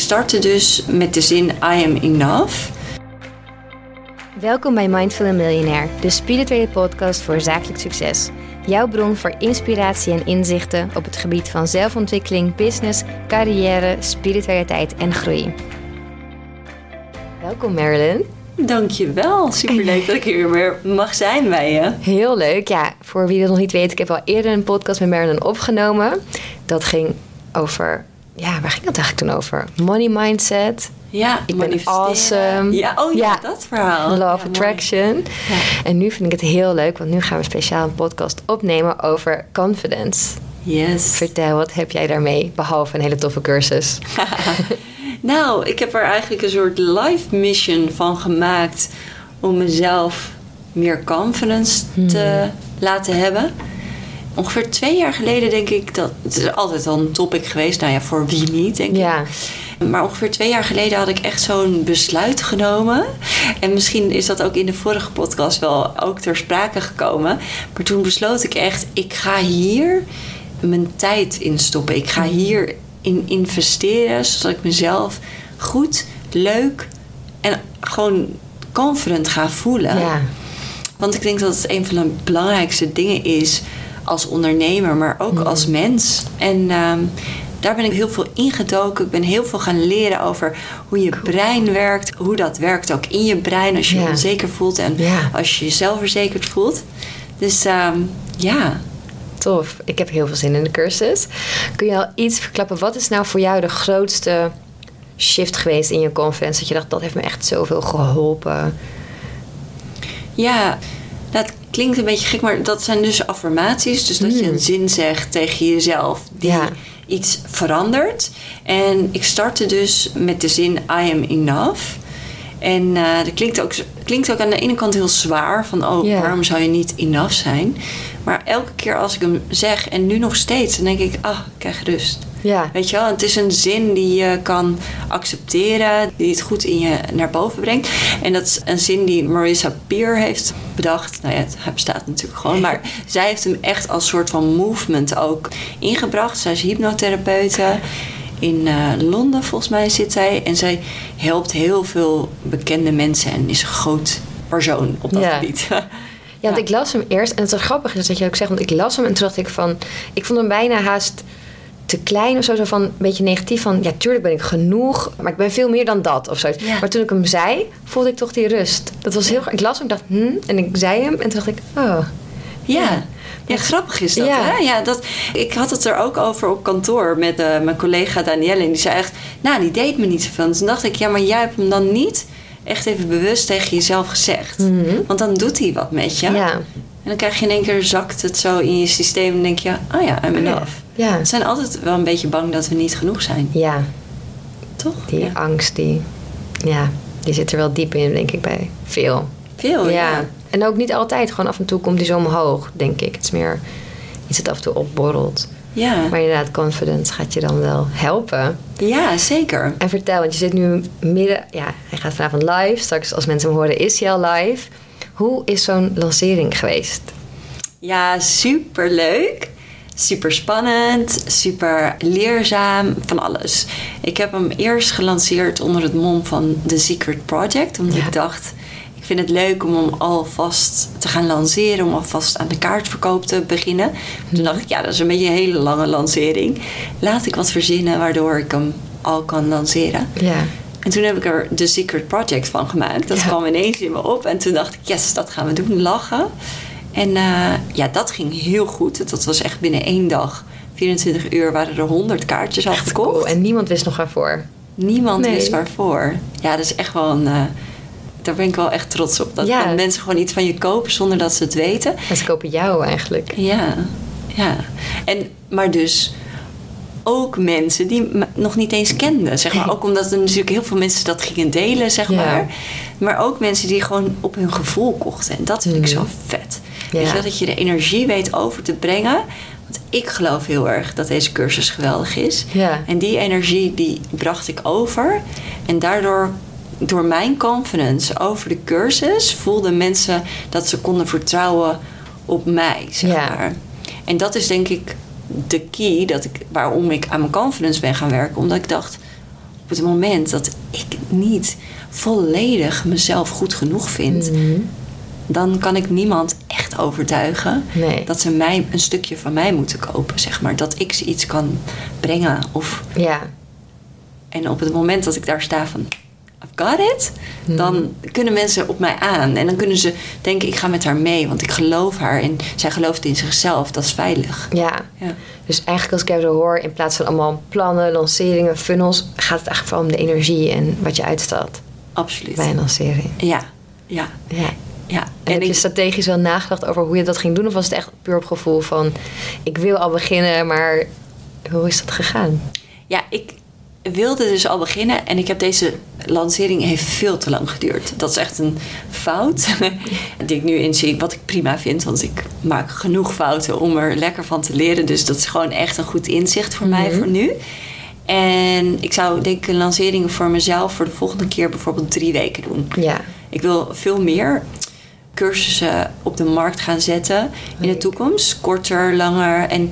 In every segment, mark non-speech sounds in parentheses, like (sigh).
startte dus met de zin I am enough. Welkom bij Mindful Millionaire, de spirituele podcast voor zakelijk succes. Jouw bron voor inspiratie en inzichten op het gebied van zelfontwikkeling, business, carrière, spiritualiteit en groei. Welkom Marilyn. Dankjewel. Superleuk dat ik hier weer mag zijn bij je. Heel leuk. Ja, voor wie het nog niet weet, ik heb al eerder een podcast met Marilyn opgenomen. Dat ging over, ja, waar ging het eigenlijk toen over? Money mindset. Ja, ik ben awesome. Ja, oh ja, dat verhaal. Law of Attraction. Ja. En nu vind ik het heel leuk, want nu gaan we speciaal een podcast opnemen over confidence. Yes. Vertel, wat heb jij daarmee, behalve een hele toffe cursus? (laughs) (laughs) nou, ik heb er eigenlijk een soort life mission van gemaakt om mezelf meer confidence te hmm. laten hebben. Ongeveer twee jaar geleden denk ik dat. Het is altijd al een topic geweest. Nou ja, voor wie niet, denk ja. ik. Maar ongeveer twee jaar geleden had ik echt zo'n besluit genomen. En misschien is dat ook in de vorige podcast wel ook ter sprake gekomen. Maar toen besloot ik echt, ik ga hier mijn tijd in stoppen. Ik ga hier in investeren, zodat ik mezelf goed, leuk en gewoon confident ga voelen. Ja. Want ik denk dat het een van de belangrijkste dingen is als ondernemer, maar ook mm. als mens. En ehm, daar ben ik heel veel ingedoken. Ik ben heel veel gaan leren over hoe je brein werkt. Hoe dat werkt ook in je brein als je je onzeker voelt en als je je zelfverzekerd voelt. Dus ehm, ja. Tof. Ik heb heel veel zin in de cursus. Kun je al iets verklappen? Wat is nou voor jou de grootste shift geweest in je confidence? Dat je dacht, dat heeft me echt zoveel geholpen. Ja, dat klinkt een beetje gek, maar dat zijn dus affirmaties. Dus dat je hmm. een zin zegt tegen jezelf. Die ja iets veranderd. En ik startte dus met de zin I am enough. En uh, dat klinkt ook, klinkt ook aan de ene kant heel zwaar. Van oh, waarom zou je niet enough zijn? Maar elke keer als ik hem zeg, en nu nog steeds, dan denk ik, ah, ik krijg rust. Ja. Weet je wel, het is een zin die je kan accepteren, die het goed in je naar boven brengt. En dat is een zin die Marissa Peer heeft bedacht. Nou ja, hij bestaat natuurlijk gewoon, maar (laughs) zij heeft hem echt als soort van movement ook ingebracht. Zij is hypnotherapeute. In uh, Londen, volgens mij, zit zij. En zij helpt heel veel bekende mensen en is een groot persoon op dat gebied. (laughs) Ja, want ik las hem eerst. En het is grappig is dat je ook zegt, want ik las hem en toen dacht ik van... Ik vond hem bijna haast te klein of zo. Zo van een beetje negatief van... Ja, tuurlijk ben ik genoeg, maar ik ben veel meer dan dat of zo. Maar toen ik hem zei, voelde ik toch die rust. Dat was heel... Ik las hem en dacht, hm? En ik zei hem en toen dacht ik, oh... Ja. Ja, grappig is dat. Ja. Hè? Ja, dat, ik had het er ook over op kantoor met uh, mijn collega Danielle. En die zei echt, nou, die deed me niet zoveel. En toen dacht ik, ja, maar jij hebt hem dan niet echt even bewust tegen jezelf gezegd. Mhm. Want dan doet hij wat met je. Ja. En dan krijg je in één keer zakt het zo in je systeem en denk je, oh ja, I'm enough. Ja. We zijn altijd wel een beetje bang dat we niet genoeg zijn. Ja. Toch? Die angst, die, ja, die zit er wel diep in, denk ik, bij veel. Veel, ja. En ook niet altijd, gewoon af en toe komt die zo omhoog, denk ik. Het is meer iets dat af en toe opborrelt. Ja. Maar inderdaad, confidence gaat je dan wel helpen. Ja, zeker. En vertel, want je zit nu midden... Ja, hij gaat vanavond live. Straks als mensen hem horen, is hij al live. Hoe is zo'n lancering geweest? Ja, super leuk. Super spannend, super leerzaam, van alles. Ik heb hem eerst gelanceerd onder het mom van The Secret Project. Omdat ik dacht, ik vind het leuk om hem alvast te gaan lanceren. Om alvast aan de kaartverkoop te beginnen. Toen dacht ik, ja, dat is een beetje een hele lange lancering. Laat ik wat verzinnen waardoor ik hem al kan lanceren. Ja. En toen heb ik er The Secret Project van gemaakt. Dat kwam ineens in me op. En toen dacht ik, yes, dat gaan we doen. Lachen. En uh, ja, dat ging heel goed. Dat was echt binnen één dag, 24 uur, waren er 100 kaartjes al verkocht. Cool. En niemand wist nog waarvoor? Niemand wist waarvoor. Ja, dat is echt wel een... Uh, daar ben ik wel echt trots op. Dat ja. mensen gewoon iets van je kopen zonder dat ze het weten. En ze kopen jou eigenlijk. Ja, ja. En, maar dus ook mensen die me nog niet eens kenden. Zeg maar. Ook omdat er natuurlijk heel veel mensen dat gingen delen, zeg maar. Maar ook mensen die gewoon op hun gevoel kochten. En dat vind ik zo mm. vet. Weet je, dat je de energie weet over te brengen. Want ik geloof heel erg dat deze cursus geweldig is. Ja. En die energie die bracht ik over. En daardoor door mijn confidence over de cursus voelden mensen dat ze konden vertrouwen op mij. Zeg maar. En dat is denk ik de key dat ik, waarom ik aan mijn confidence ben gaan werken. Omdat ik dacht, het moment dat ik niet volledig mezelf goed genoeg vind, Mhm. Dan kan ik niemand echt overtuigen Nee. dat ze mij een stukje van mij moeten kopen, zeg maar. Dat ik ze iets kan brengen. Of, Ja. en op het moment dat ik daar sta van, I've got it, dan kunnen mensen op mij aan. En dan kunnen ze denken, ik ga met haar mee, want ik geloof haar. En zij gelooft in zichzelf, dat is veilig. Ja. Ja. Dus eigenlijk als ik jou zo hoor, in plaats van allemaal plannen, lanceringen, funnels, gaat het eigenlijk vooral om de energie en wat je uitstraalt Absoluut. bij een lancering. Ja, ja, Ja. En, heb je strategisch wel nagedacht over hoe je dat ging doen? Of was het echt puur op gevoel van, ik wil al beginnen, maar hoe is dat gegaan? Ja, ik wilde dus al beginnen en ik heb deze lancering heeft veel te lang geduurd. Dat is echt een fout (laughs) die ik nu inzie, wat ik prima vind, want ik maak genoeg fouten om er lekker van te leren. Dus dat is gewoon echt een goed inzicht voor mij voor nu. En ik zou denk ik een lancering voor mezelf voor de volgende keer bijvoorbeeld drie weken doen. Ja. Ik wil veel meer cursussen op de markt gaan zetten in de toekomst. Korter, langer en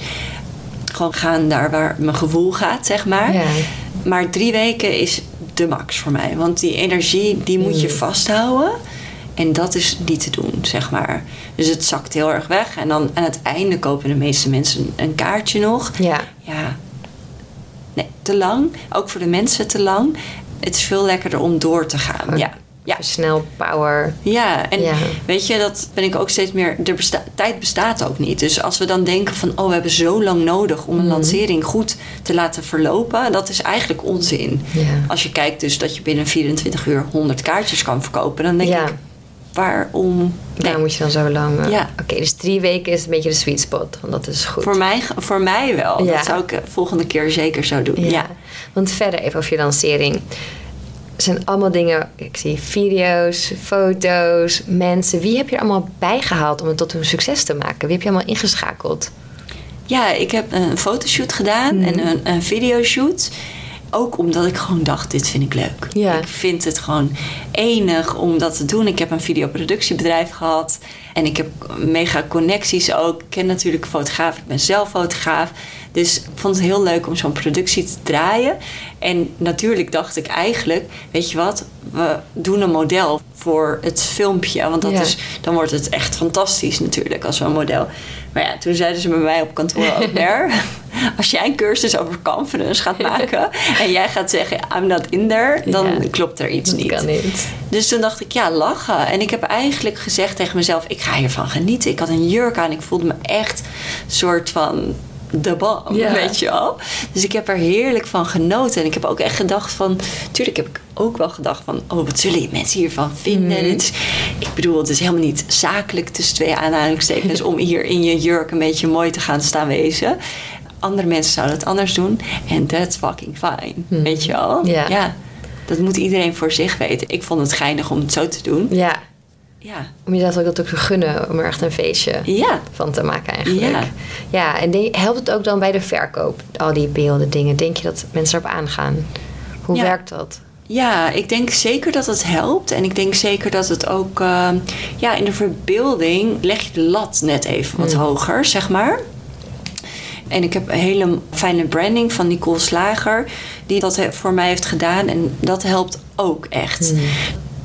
gewoon gaan daar waar mijn gevoel gaat, zeg maar. Ja. Maar drie weken is de max voor mij. Want die energie, die moet je vasthouden. En dat is niet te doen, zeg maar. Dus het zakt heel erg weg. En dan aan het einde kopen de meeste mensen een kaartje nog. Ja. Ja, nee, te lang. Ook voor de mensen te lang. Het is veel lekkerder om door te gaan. Gewoon Ja, ja. Snel power. Ja, en Ja. weet je, dat ben ik ook steeds meer. De besta- tijd bestaat ook niet. Dus als we dan denken van, oh, we hebben zo lang nodig om een Mhm. lancering goed te laten verlopen, dat is eigenlijk onzin. Ja. Als je kijkt dus dat je binnen 24 uur 100 kaartjes kan verkopen, dan denk Ja. ik, waarom? Nee, Daar moet je dan zo lang... eh, Ja. Oké, dus drie weken is een beetje de sweet spot. Want dat is goed. voor, mij, voor mij wel. Ja. Dat zou ik de volgende keer zeker zo doen. Ja. Want verder even over je lancering. Er zijn allemaal dingen, ik zie video's, foto's, mensen. Wie heb je er allemaal bijgehaald om het tot een succes te maken? Wie heb je allemaal ingeschakeld? Ja, ik heb een fotoshoot gedaan Mhm. en een, een videoshoot. Ook omdat ik gewoon dacht, dit vind ik leuk. Ja. Ik vind het gewoon enig om dat te doen. Ik heb een videoproductiebedrijf gehad. En ik heb mega connecties ook. Ik ken natuurlijk fotograaf. Ik ben zelf fotograaf. Dus ik vond het heel leuk om zo'n productie te draaien. En natuurlijk dacht ik eigenlijk, weet je wat, we doen een model voor het filmpje. Want dat Ja. is, dan wordt het echt fantastisch natuurlijk als een model. Maar ja, toen zeiden ze bij mij op kantoor ook. (laughs) Als jij een cursus over confidence gaat maken (laughs) en jij gaat zeggen I'm not in there, dan Ja. klopt er iets niet. kan niet. Dus toen dacht ik, ja, lachen. En ik heb eigenlijk gezegd tegen mezelf, ik ga hiervan genieten. Ik had een jurk aan, ik voelde me echt een soort van de Ja. weet je wel. Dus ik heb er heerlijk van genoten. En ik heb ook echt gedacht van... Tuurlijk heb ik ook wel gedacht van... Oh, wat zullen mensen hiervan vinden? Mhm. Het ik bedoel, het is helemaal niet zakelijk tussen twee aanhalingstekens... om hier in je jurk een beetje mooi te gaan staan wezen. Andere mensen zouden het anders doen. En that's fucking fine, weet je wel. Mhm. Ja. ja. Dat moet iedereen voor zich weten. Ik vond het geinig om het zo te doen. Ja, Ja. om jezelf ook dat ook te gunnen om er echt een feestje Ja. van te maken eigenlijk. Ja. ja en denk- helpt het ook dan bij de verkoop? Al die beelden, dingen. Denk je dat mensen erop aangaan? Hoe Ja. werkt dat? Ja, ik denk zeker dat het helpt. En ik denk zeker dat het ook... eh, ja, in de verbeelding leg je de lat net even wat hoger, zeg maar. En ik heb een hele fijne branding van Nicole Slager... die dat voor mij heeft gedaan. En dat helpt ook echt.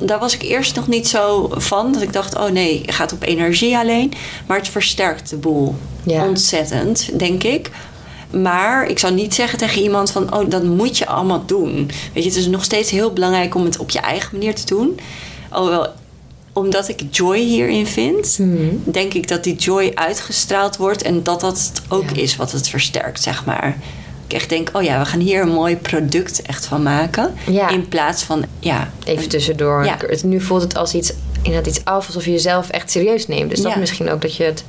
Daar was ik eerst nog niet zo van. Dat ik dacht, oh nee, het gaat op energie alleen. Maar het versterkt de boel Ja. ontzettend, denk ik. Maar ik zou niet zeggen tegen iemand van... oh, dat moet je allemaal doen. Weet je, het is nog steeds heel belangrijk om het op je eigen manier te doen. Alhoewel, omdat ik joy hierin vind... denk ik dat die joy uitgestraald wordt... en dat dat ook Ja. is wat het versterkt, zeg maar. Ik echt denk, oh ja, we gaan hier een mooi product echt van maken. Ja. In plaats van, ja... Even tussendoor. Ja. Het- Nu voelt het als iets, inderdaad iets af, alsof je jezelf echt serieus neemt. Dus dat misschien ook dat je het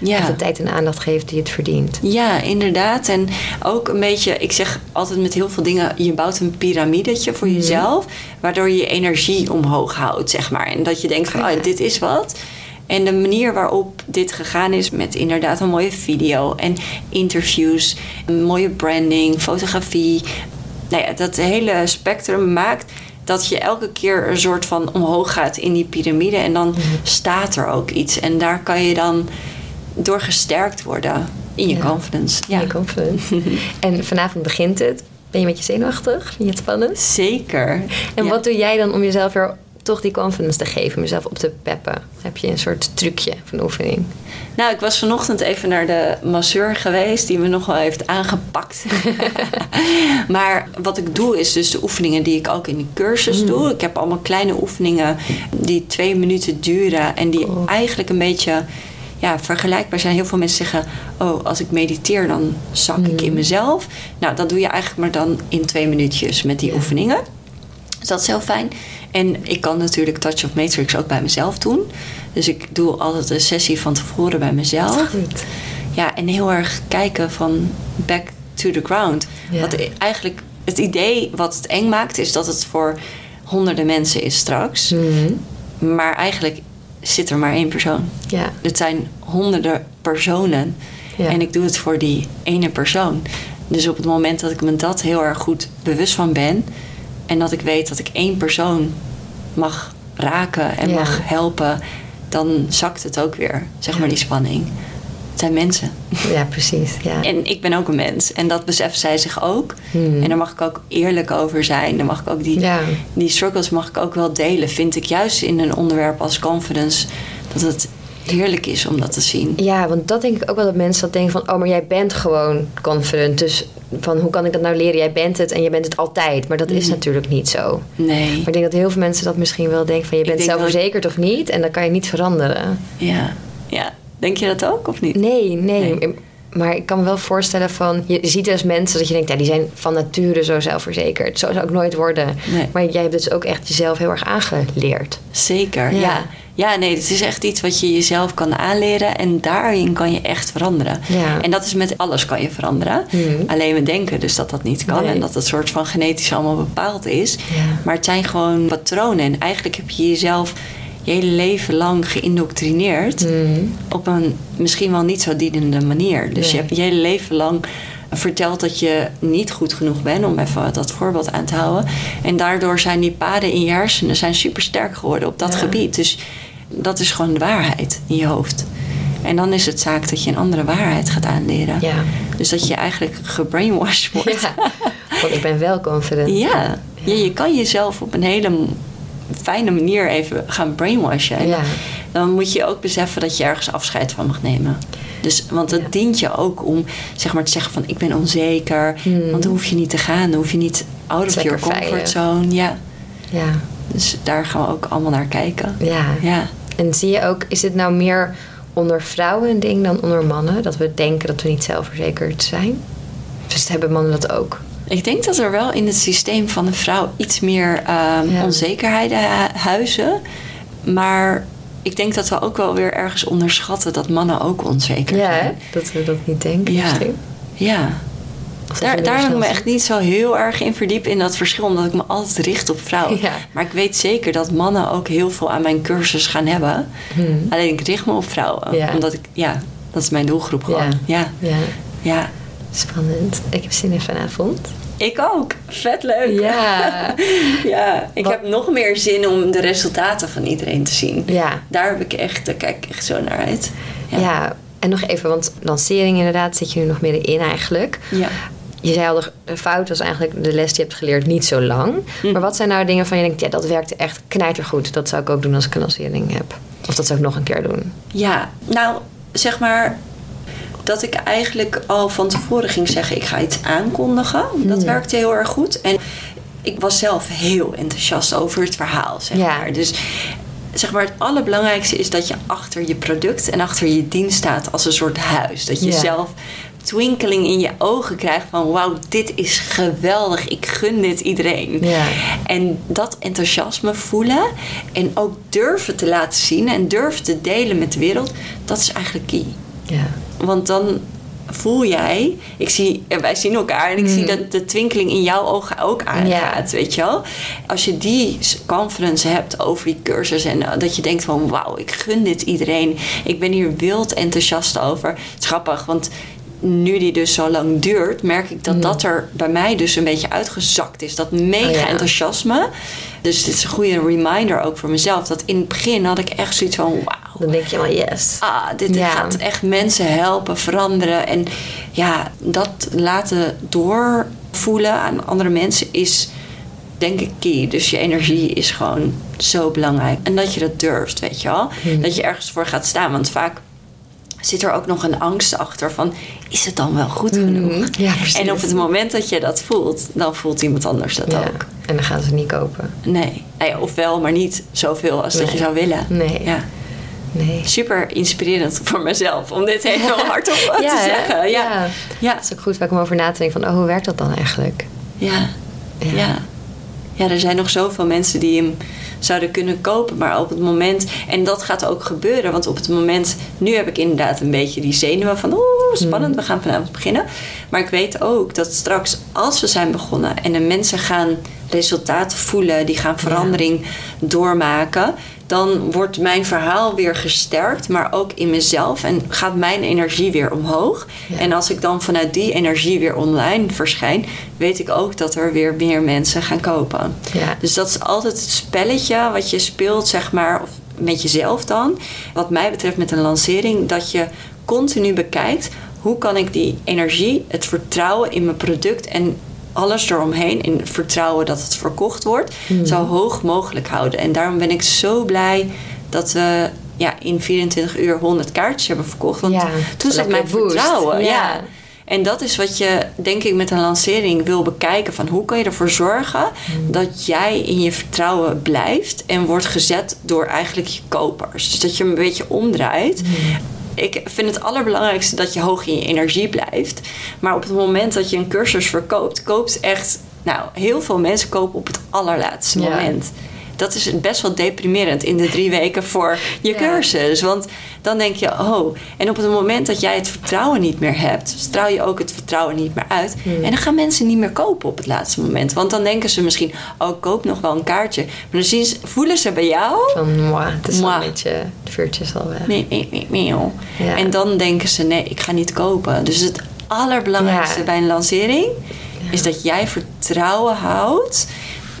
ja. de tijd en aandacht geeft die het verdient. Ja, inderdaad. En ook een beetje, ik zeg altijd met heel veel dingen, je bouwt een piramidetje voor jezelf, waardoor je je energie omhoog houdt, zeg maar. En dat je denkt van, oh, dit is wat. En de manier waarop dit gegaan is met inderdaad een mooie video en interviews, een mooie branding, fotografie. Nou ja, dat hele spectrum maakt dat je elke keer een soort van omhoog gaat in die piramide en dan staat er ook iets. En daar kan je dan door gesterkt worden in je Ja. confidence. Ja. confident. (laughs) en vanavond begint het. Ben je een beetje zenuwachtig? Vind je het spannend? Zeker. En wat doe jij dan om jezelf weer toch die confidence te geven, om jezelf op te peppen? Heb je een soort trucje van oefening? Nou, ik was vanochtend even naar de masseur geweest, die me nog wel heeft aangepakt. (laughs) maar wat ik doe, is dus de oefeningen die ik ook in de cursus mm. doe. Ik heb allemaal kleine oefeningen die twee minuten duren en die eigenlijk een beetje ja, vergelijkbaar zijn. Heel veel mensen zeggen: Oh, als ik mediteer, dan zak ik in mm. mezelf. Nou, dat doe je eigenlijk maar dan in twee minuutjes met die oefeningen. Dus dat is heel fijn. En ik kan natuurlijk Touch of Matrix ook bij mezelf doen. Dus ik doe altijd een sessie van tevoren bij mezelf. Goed. Ja, en heel erg kijken van back to the ground. Wat eigenlijk het idee wat het eng maakt, is dat het voor honderden mensen is straks. Mhm. Maar eigenlijk zit er maar één persoon. Ja. Het zijn honderden personen. Ja. En ik doe het voor die ene persoon. Dus op het moment dat ik me dat heel erg goed bewust van ben, en dat ik weet dat ik één persoon mag raken en mag helpen, dan zakt het ook weer, zeg maar, die spanning. Het zijn mensen. Ja, precies. Ja. (laughs) En ik ben ook een mens. En dat beseffen zij zich ook. Hmm. En daar mag ik ook eerlijk over zijn. Dan mag ik ook die, die struggles mag ik ook wel delen. Vind ik juist in een onderwerp als confidence dat het heerlijk is om dat te zien. Ja, want dat denk ik ook wel dat mensen dat denken van... oh, maar jij bent gewoon confident. Dus van hoe kan ik dat nou leren? Jij bent het en je bent het altijd. Maar dat is mhm. natuurlijk niet zo. Nee. Maar ik denk dat heel veel mensen dat misschien wel denken van... je bent zelfverzekerd of niet en dat kan je niet veranderen. Ja, ja. Denk je dat ook of niet? Nee, nee. Maar ik kan me wel voorstellen van... Je ziet dus mensen dat je denkt... Ja, die zijn van nature zo zelfverzekerd. Zo zou ik nooit worden. Maar jij hebt dus ook echt jezelf heel erg aangeleerd. Zeker, ja. ja. nee, het is echt iets wat je jezelf kan aanleren. En daarin kan je echt veranderen. Ja. En dat is met alles kan je veranderen. Mhm. Alleen we denken dus dat dat niet kan. En dat het soort van genetisch allemaal bepaald is. Maar het zijn gewoon patronen. En eigenlijk heb je jezelf je hele leven lang geïndoctrineerd mhm. op een misschien wel niet zo dienende manier. Dus je hebt je hele leven lang verteld dat je niet goed genoeg bent, om even dat voorbeeld aan te houden. En daardoor zijn die paden in je hersenen zijn super sterk geworden op dat gebied. Dus dat is gewoon de waarheid in je hoofd. En dan is het zaak dat je een andere waarheid gaat aanleren. Ja. Dus dat je eigenlijk gebrainwashed wordt. Ja. Want ik ben wel confident. Ja. ja. Je, kan jezelf op een hele fijne manier even gaan brainwashen. ja. Dan moet je ook beseffen dat je ergens afscheid van mag nemen. Dus, want het dient je ook om zeg maar, te zeggen van ik ben onzeker. Hmm. Want dan hoef je niet te gaan. Dan hoef je niet out of your comfort zone. Ja. ja. Dus daar gaan we ook allemaal naar kijken. Ja. ja. En zie je ook, is het nou meer onder vrouwen een ding dan onder mannen? Dat we denken dat we niet zelfverzekerd zijn? Dus hebben mannen dat ook? Ik denk dat er wel in het systeem van de vrouw iets meer um, onzekerheden huizen. Maar ik denk dat we ook wel weer ergens onderschatten dat mannen ook onzeker ja, zijn. Ja, dat we dat niet denken ja. Ja. Daar, daar heb ik me echt niet zo heel erg in verdiept in dat verschil, omdat ik me altijd richt op vrouwen. Ja. Maar ik weet zeker dat mannen ook heel veel aan mijn cursus gaan hebben. Hmm. Alleen ik richt me op vrouwen, ja. omdat ik, ja, dat is mijn doelgroep gewoon. Ja. ja. Spannend. Ik heb zin in vanavond. Ik ook. Vet leuk. Ja. (laughs) ja. Ik heb nog meer zin om de resultaten van iedereen te zien. Ja. Daar heb ik echt, daar kijk ik echt zo naar uit. Ja. ja. En nog even, want lancering inderdaad zit je nu nog meer in eigenlijk. Ja. Je zei al, de fout was eigenlijk de les die je hebt geleerd niet zo lang. Hm. Maar wat zijn nou dingen van je denkt, ja, dat werkte echt knijtergoed. Dat zou ik ook doen als ik een lancering heb. Of dat zou ik nog een keer doen. Ja, nou, zeg maar, dat ik eigenlijk al van tevoren ging zeggen: ik ga iets aankondigen. Dat hmm. werkte heel erg goed. En ik was zelf heel enthousiast over het verhaal, zeg maar. Dus zeg maar, het allerbelangrijkste is dat je achter je product en achter je dienst staat als een soort huis. Dat je zelf twinkeling in je ogen krijgt van wauw, dit is geweldig, ik gun dit iedereen. Ja. En dat enthousiasme voelen en ook durven te laten zien en durven te delen met de wereld, dat is eigenlijk key. Ja. Want dan voel jij, ik zie, wij zien elkaar en ik zie mm. dat de twinkeling in jouw ogen ook aangaat, weet je wel. Als je die conference hebt over die cursus en eh, dat je denkt van wauw, ik gun dit iedereen. Ik ben hier wild enthousiast over. Het is grappig, want nu die dus zo lang duurt, merk ik dat mm. dat er bij mij dus een beetje uitgezakt is. Dat mega oh enthousiasme. Dus dit is een goede reminder ook voor mezelf. Dat in het begin had ik echt zoiets van wauw dan denk je wel, yes. Ah, dit gaat echt mensen helpen, veranderen. En ja, dat laten door voelen aan andere mensen is denk ik key. Dus je energie is gewoon zo belangrijk. En dat je dat durft, weet je wel. Hmm. Dat je ergens voor gaat staan. Want vaak zit er ook nog een angst achter van... is het dan wel goed genoeg? Mhm. Ja. En op het moment dat je dat voelt... dan voelt iemand anders dat Ja, ook. En dan gaan ze niet kopen. Nee. Nou ja, ofwel, maar niet zoveel als dat je zou willen. Nee. Ja. Nee. Super inspirerend voor mezelf om dit heel (laughs) hardop te hè? zeggen. Ja. ja. Ja. Het is ook goed vaak om over na te denken van... oh, hoe werkt dat dan eigenlijk? Ja. Ja. Ja. ja. er zijn nog zoveel mensen die hem zouden kunnen kopen. Maar op het moment... En dat gaat ook gebeuren. Want op het moment... Nu heb ik inderdaad een beetje die zenuwen van... Oeh, spannend, we gaan vanavond beginnen. Maar ik weet ook dat straks als we zijn begonnen... en de mensen gaan resultaten voelen... die gaan verandering doormaken... dan wordt mijn verhaal weer gesterkt. Maar ook in mezelf. En gaat mijn energie weer omhoog. Ja. En als ik dan vanuit die energie weer online verschijn... weet ik ook dat er weer meer mensen gaan kopen. Ja. Dus dat is altijd het spelletje wat je speelt, zeg maar, of met jezelf dan. Wat mij betreft met een lancering, dat je continu bekijkt hoe kan ik die energie, het vertrouwen in mijn product en alles eromheen, in vertrouwen dat het verkocht wordt, zo hoog mogelijk houden. En daarom ben ik zo blij dat we ja, in 24 uur 100 kaartjes hebben verkocht. Want Ja, toen zat mijn boost. vertrouwen. Ja. ja. En dat is wat je, denk ik, met een lancering wil bekijken. Van hoe kan je ervoor zorgen dat jij in je vertrouwen blijft en wordt gezet door eigenlijk je kopers. Dus dat je hem een beetje omdraait. Ik vind het allerbelangrijkste dat je hoog in je energie blijft. Maar op het moment dat je een cursus verkoopt, koopt echt. Nou, heel veel mensen kopen op het allerlaatste Ja. Dat is best wel deprimerend in de drie weken voor je Ja. cursus. Want dan denk je, oh. En op het moment dat jij het vertrouwen niet meer hebt, straal je ook het vertrouwen niet meer uit. Hmm. En dan gaan mensen niet meer kopen op het laatste moment. Want dan denken ze misschien, oh, ik koop nog wel een kaartje. Maar dan zien ze, voelen ze bij jou. Van, moi, het is Moi. een beetje... Het vuurtje is al weg. Nee, nee, nee, nee, joh. Ja. En dan denken ze, nee, ik ga niet kopen. Dus het allerbelangrijkste Ja. bij een lancering is dat jij vertrouwen houdt.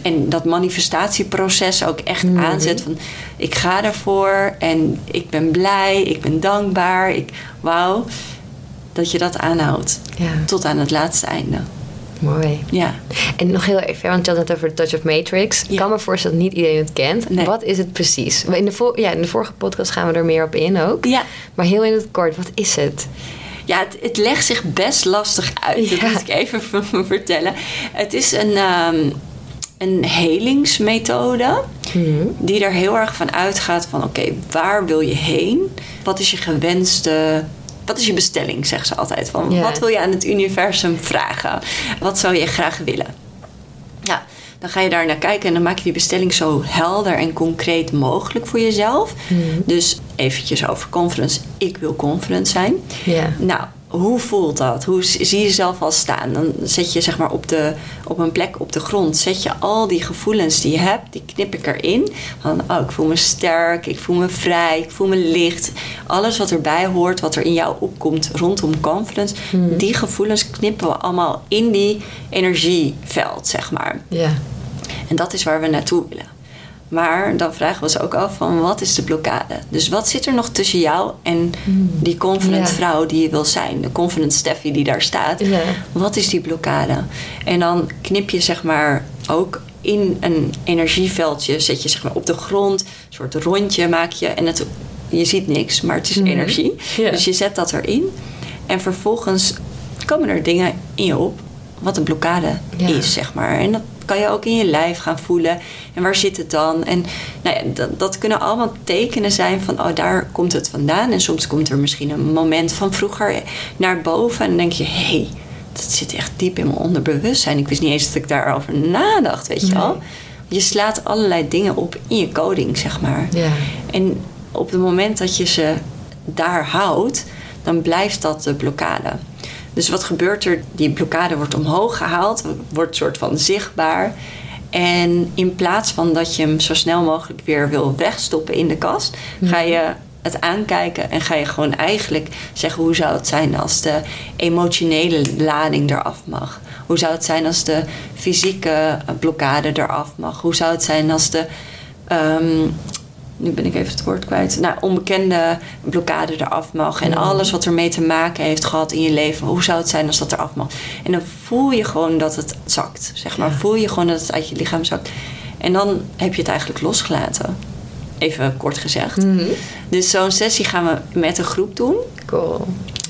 En dat manifestatieproces ook echt Mhm. aanzet van ik ga ervoor en ik ben blij, ik ben dankbaar, ik wauw. Dat je dat aanhoudt Ja, tot aan het laatste einde. mooi. Ja. En nog heel even, want je had het over de Touch of Matrix. Ik Ja. kan me voorstellen dat niet iedereen het kent. Nee. Wat is het precies? In de, ja, in de vorige podcast gaan we er meer op in ook. Ja. Maar heel in het kort, wat is het? Ja, het, het legt zich best lastig uit. Dat Ja. moet ik even (laughs) vertellen. Het is een, ehm, een helingsmethode Mhm. die er heel erg van uitgaat van... oké, waar wil je heen? Wat is je gewenste... Wat is je bestelling, zeggen ze altijd. Van. Wat wil je aan het universum vragen? Wat zou je graag willen? Ja, dan ga je daar naar kijken en dan maak je die bestelling zo helder en concreet mogelijk voor jezelf. Mhm. Dus eventjes over conference. Ik wil conference zijn. Ja. Nou, hoe voelt dat? Hoe zie je jezelf al staan? Dan zet je zeg maar op, de, op een plek op de grond. Zet je al die gevoelens die je hebt, die knip ik erin. Van, oh, ik voel me sterk, ik voel me vrij, ik voel me licht. Alles wat erbij hoort, wat er in jou opkomt rondom conference. Die gevoelens knippen we allemaal in die energieveld, zeg maar. Ja. En dat is waar we naartoe willen. Maar dan vragen we ons ook af van wat is de blokkade? Dus wat zit er nog tussen jou en die confident Ja. vrouw die je wil zijn? De confident Steffi die daar staat. Ja. Wat is die blokkade? En dan knip je zeg maar ook in een energieveldje. Zet je zeg maar op de grond. Een soort rondje maak je. En het, je ziet niks, maar het is Mhm. energie. Ja. Dus je zet dat erin. En vervolgens komen er dingen in je op. Wat een blokkade is, zeg maar. En dat kan je ook in je lijf gaan voelen. En waar zit het dan? En nou ja, dat, dat kunnen allemaal tekenen zijn van... oh, daar komt het vandaan. En soms komt er misschien een moment van vroeger naar boven. En dan denk je, hé, hey, dat zit echt diep in mijn onderbewustzijn. Ik wist niet eens dat ik daarover nadacht, weet je wel. Je slaat allerlei dingen op in je coding, zeg maar. Ja. En op het moment dat je ze daar houdt, dan blijft dat de blokkade. Dus wat gebeurt er? Die blokkade wordt omhoog gehaald, wordt soort van zichtbaar. En in plaats van dat je hem zo snel mogelijk weer wil wegstoppen in de kast, ga je het aankijken en ga je gewoon eigenlijk zeggen hoe zou het zijn als de emotionele lading eraf mag. Hoe zou het zijn als de fysieke blokkade eraf mag? Hoe zou het zijn als de ehm, nu ben ik even het woord kwijt. Nou, onbekende blokkade eraf mag. En alles wat ermee te maken heeft gehad in je leven. Hoe zou het zijn als dat eraf mag? En dan voel je gewoon dat het zakt. Zeg maar. Voel je gewoon dat het uit je lichaam zakt. En dan heb je het eigenlijk losgelaten. Even kort gezegd. Mhm. Dus zo'n sessie gaan we met een groep doen. Cool.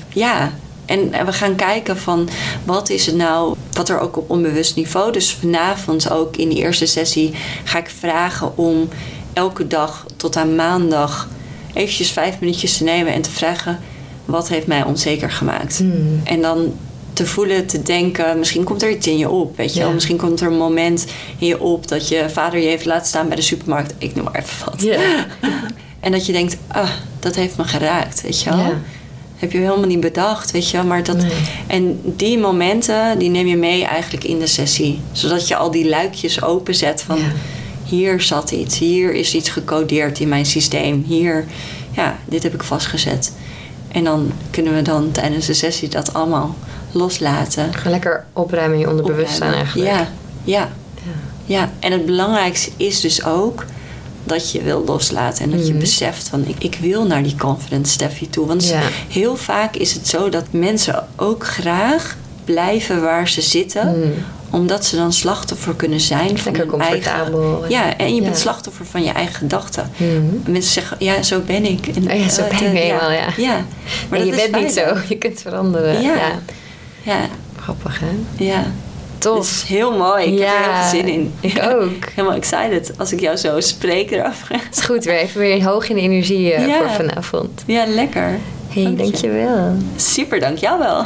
Ja, en we gaan kijken van wat is het nou, wat er ook op onbewust niveau. Dus vanavond ook in die eerste sessie ga ik vragen om elke dag tot aan maandag eventjes vijf minuutjes te nemen en te vragen wat heeft mij onzeker gemaakt. Hmm. En dan te voelen, te denken, misschien komt er iets in je op, weet je wel. Misschien komt er een moment in je op dat je vader je heeft laten staan bij de supermarkt. Ik noem maar even wat. (laughs) En dat je denkt, ah, dat heeft me geraakt, weet je wel. Heb je helemaal niet bedacht, weet je wel. Maar dat, Nee. En die momenten, die neem je mee eigenlijk in de sessie. Zodat je al die luikjes openzet van... hier zat iets, hier is iets gecodeerd in mijn systeem. Hier, ja, dit heb ik vastgezet. En dan kunnen we dan tijdens de sessie dat allemaal loslaten. Lekker opruimen in je onderbewustzijn eigenlijk. Ja, ja, Ja. ja. En het belangrijkste is dus ook dat je wil loslaten. En dat je Mhm. beseft van ik, ik wil naar die confident Steffi toe. Want Ja. heel vaak is het zo dat mensen ook graag blijven waar ze zitten. Mm. Omdat ze dan slachtoffer kunnen zijn van Lekker hun eigen... comfortabel. Ja, en je bent Ja. slachtoffer van je eigen gedachten. Mhm. Mensen zeggen, ja, zo ben ik. En, Oh ja, zo eh, ben de- ik helemaal, ja. Ja, maar en je bent niet zo. Je kunt veranderen. Ja. Ja. Ja, Grappig, hè? ja. Tof. Dat is heel mooi. Ik heb er heel veel zin in. Ik ook. Helemaal excited als ik jou zo spreek erover. Het is goed, weer even weer hoog in de energie eh, Ja. voor vanavond. Ja, lekker. hey, Dank je. dankjewel. Super, dank jou wel.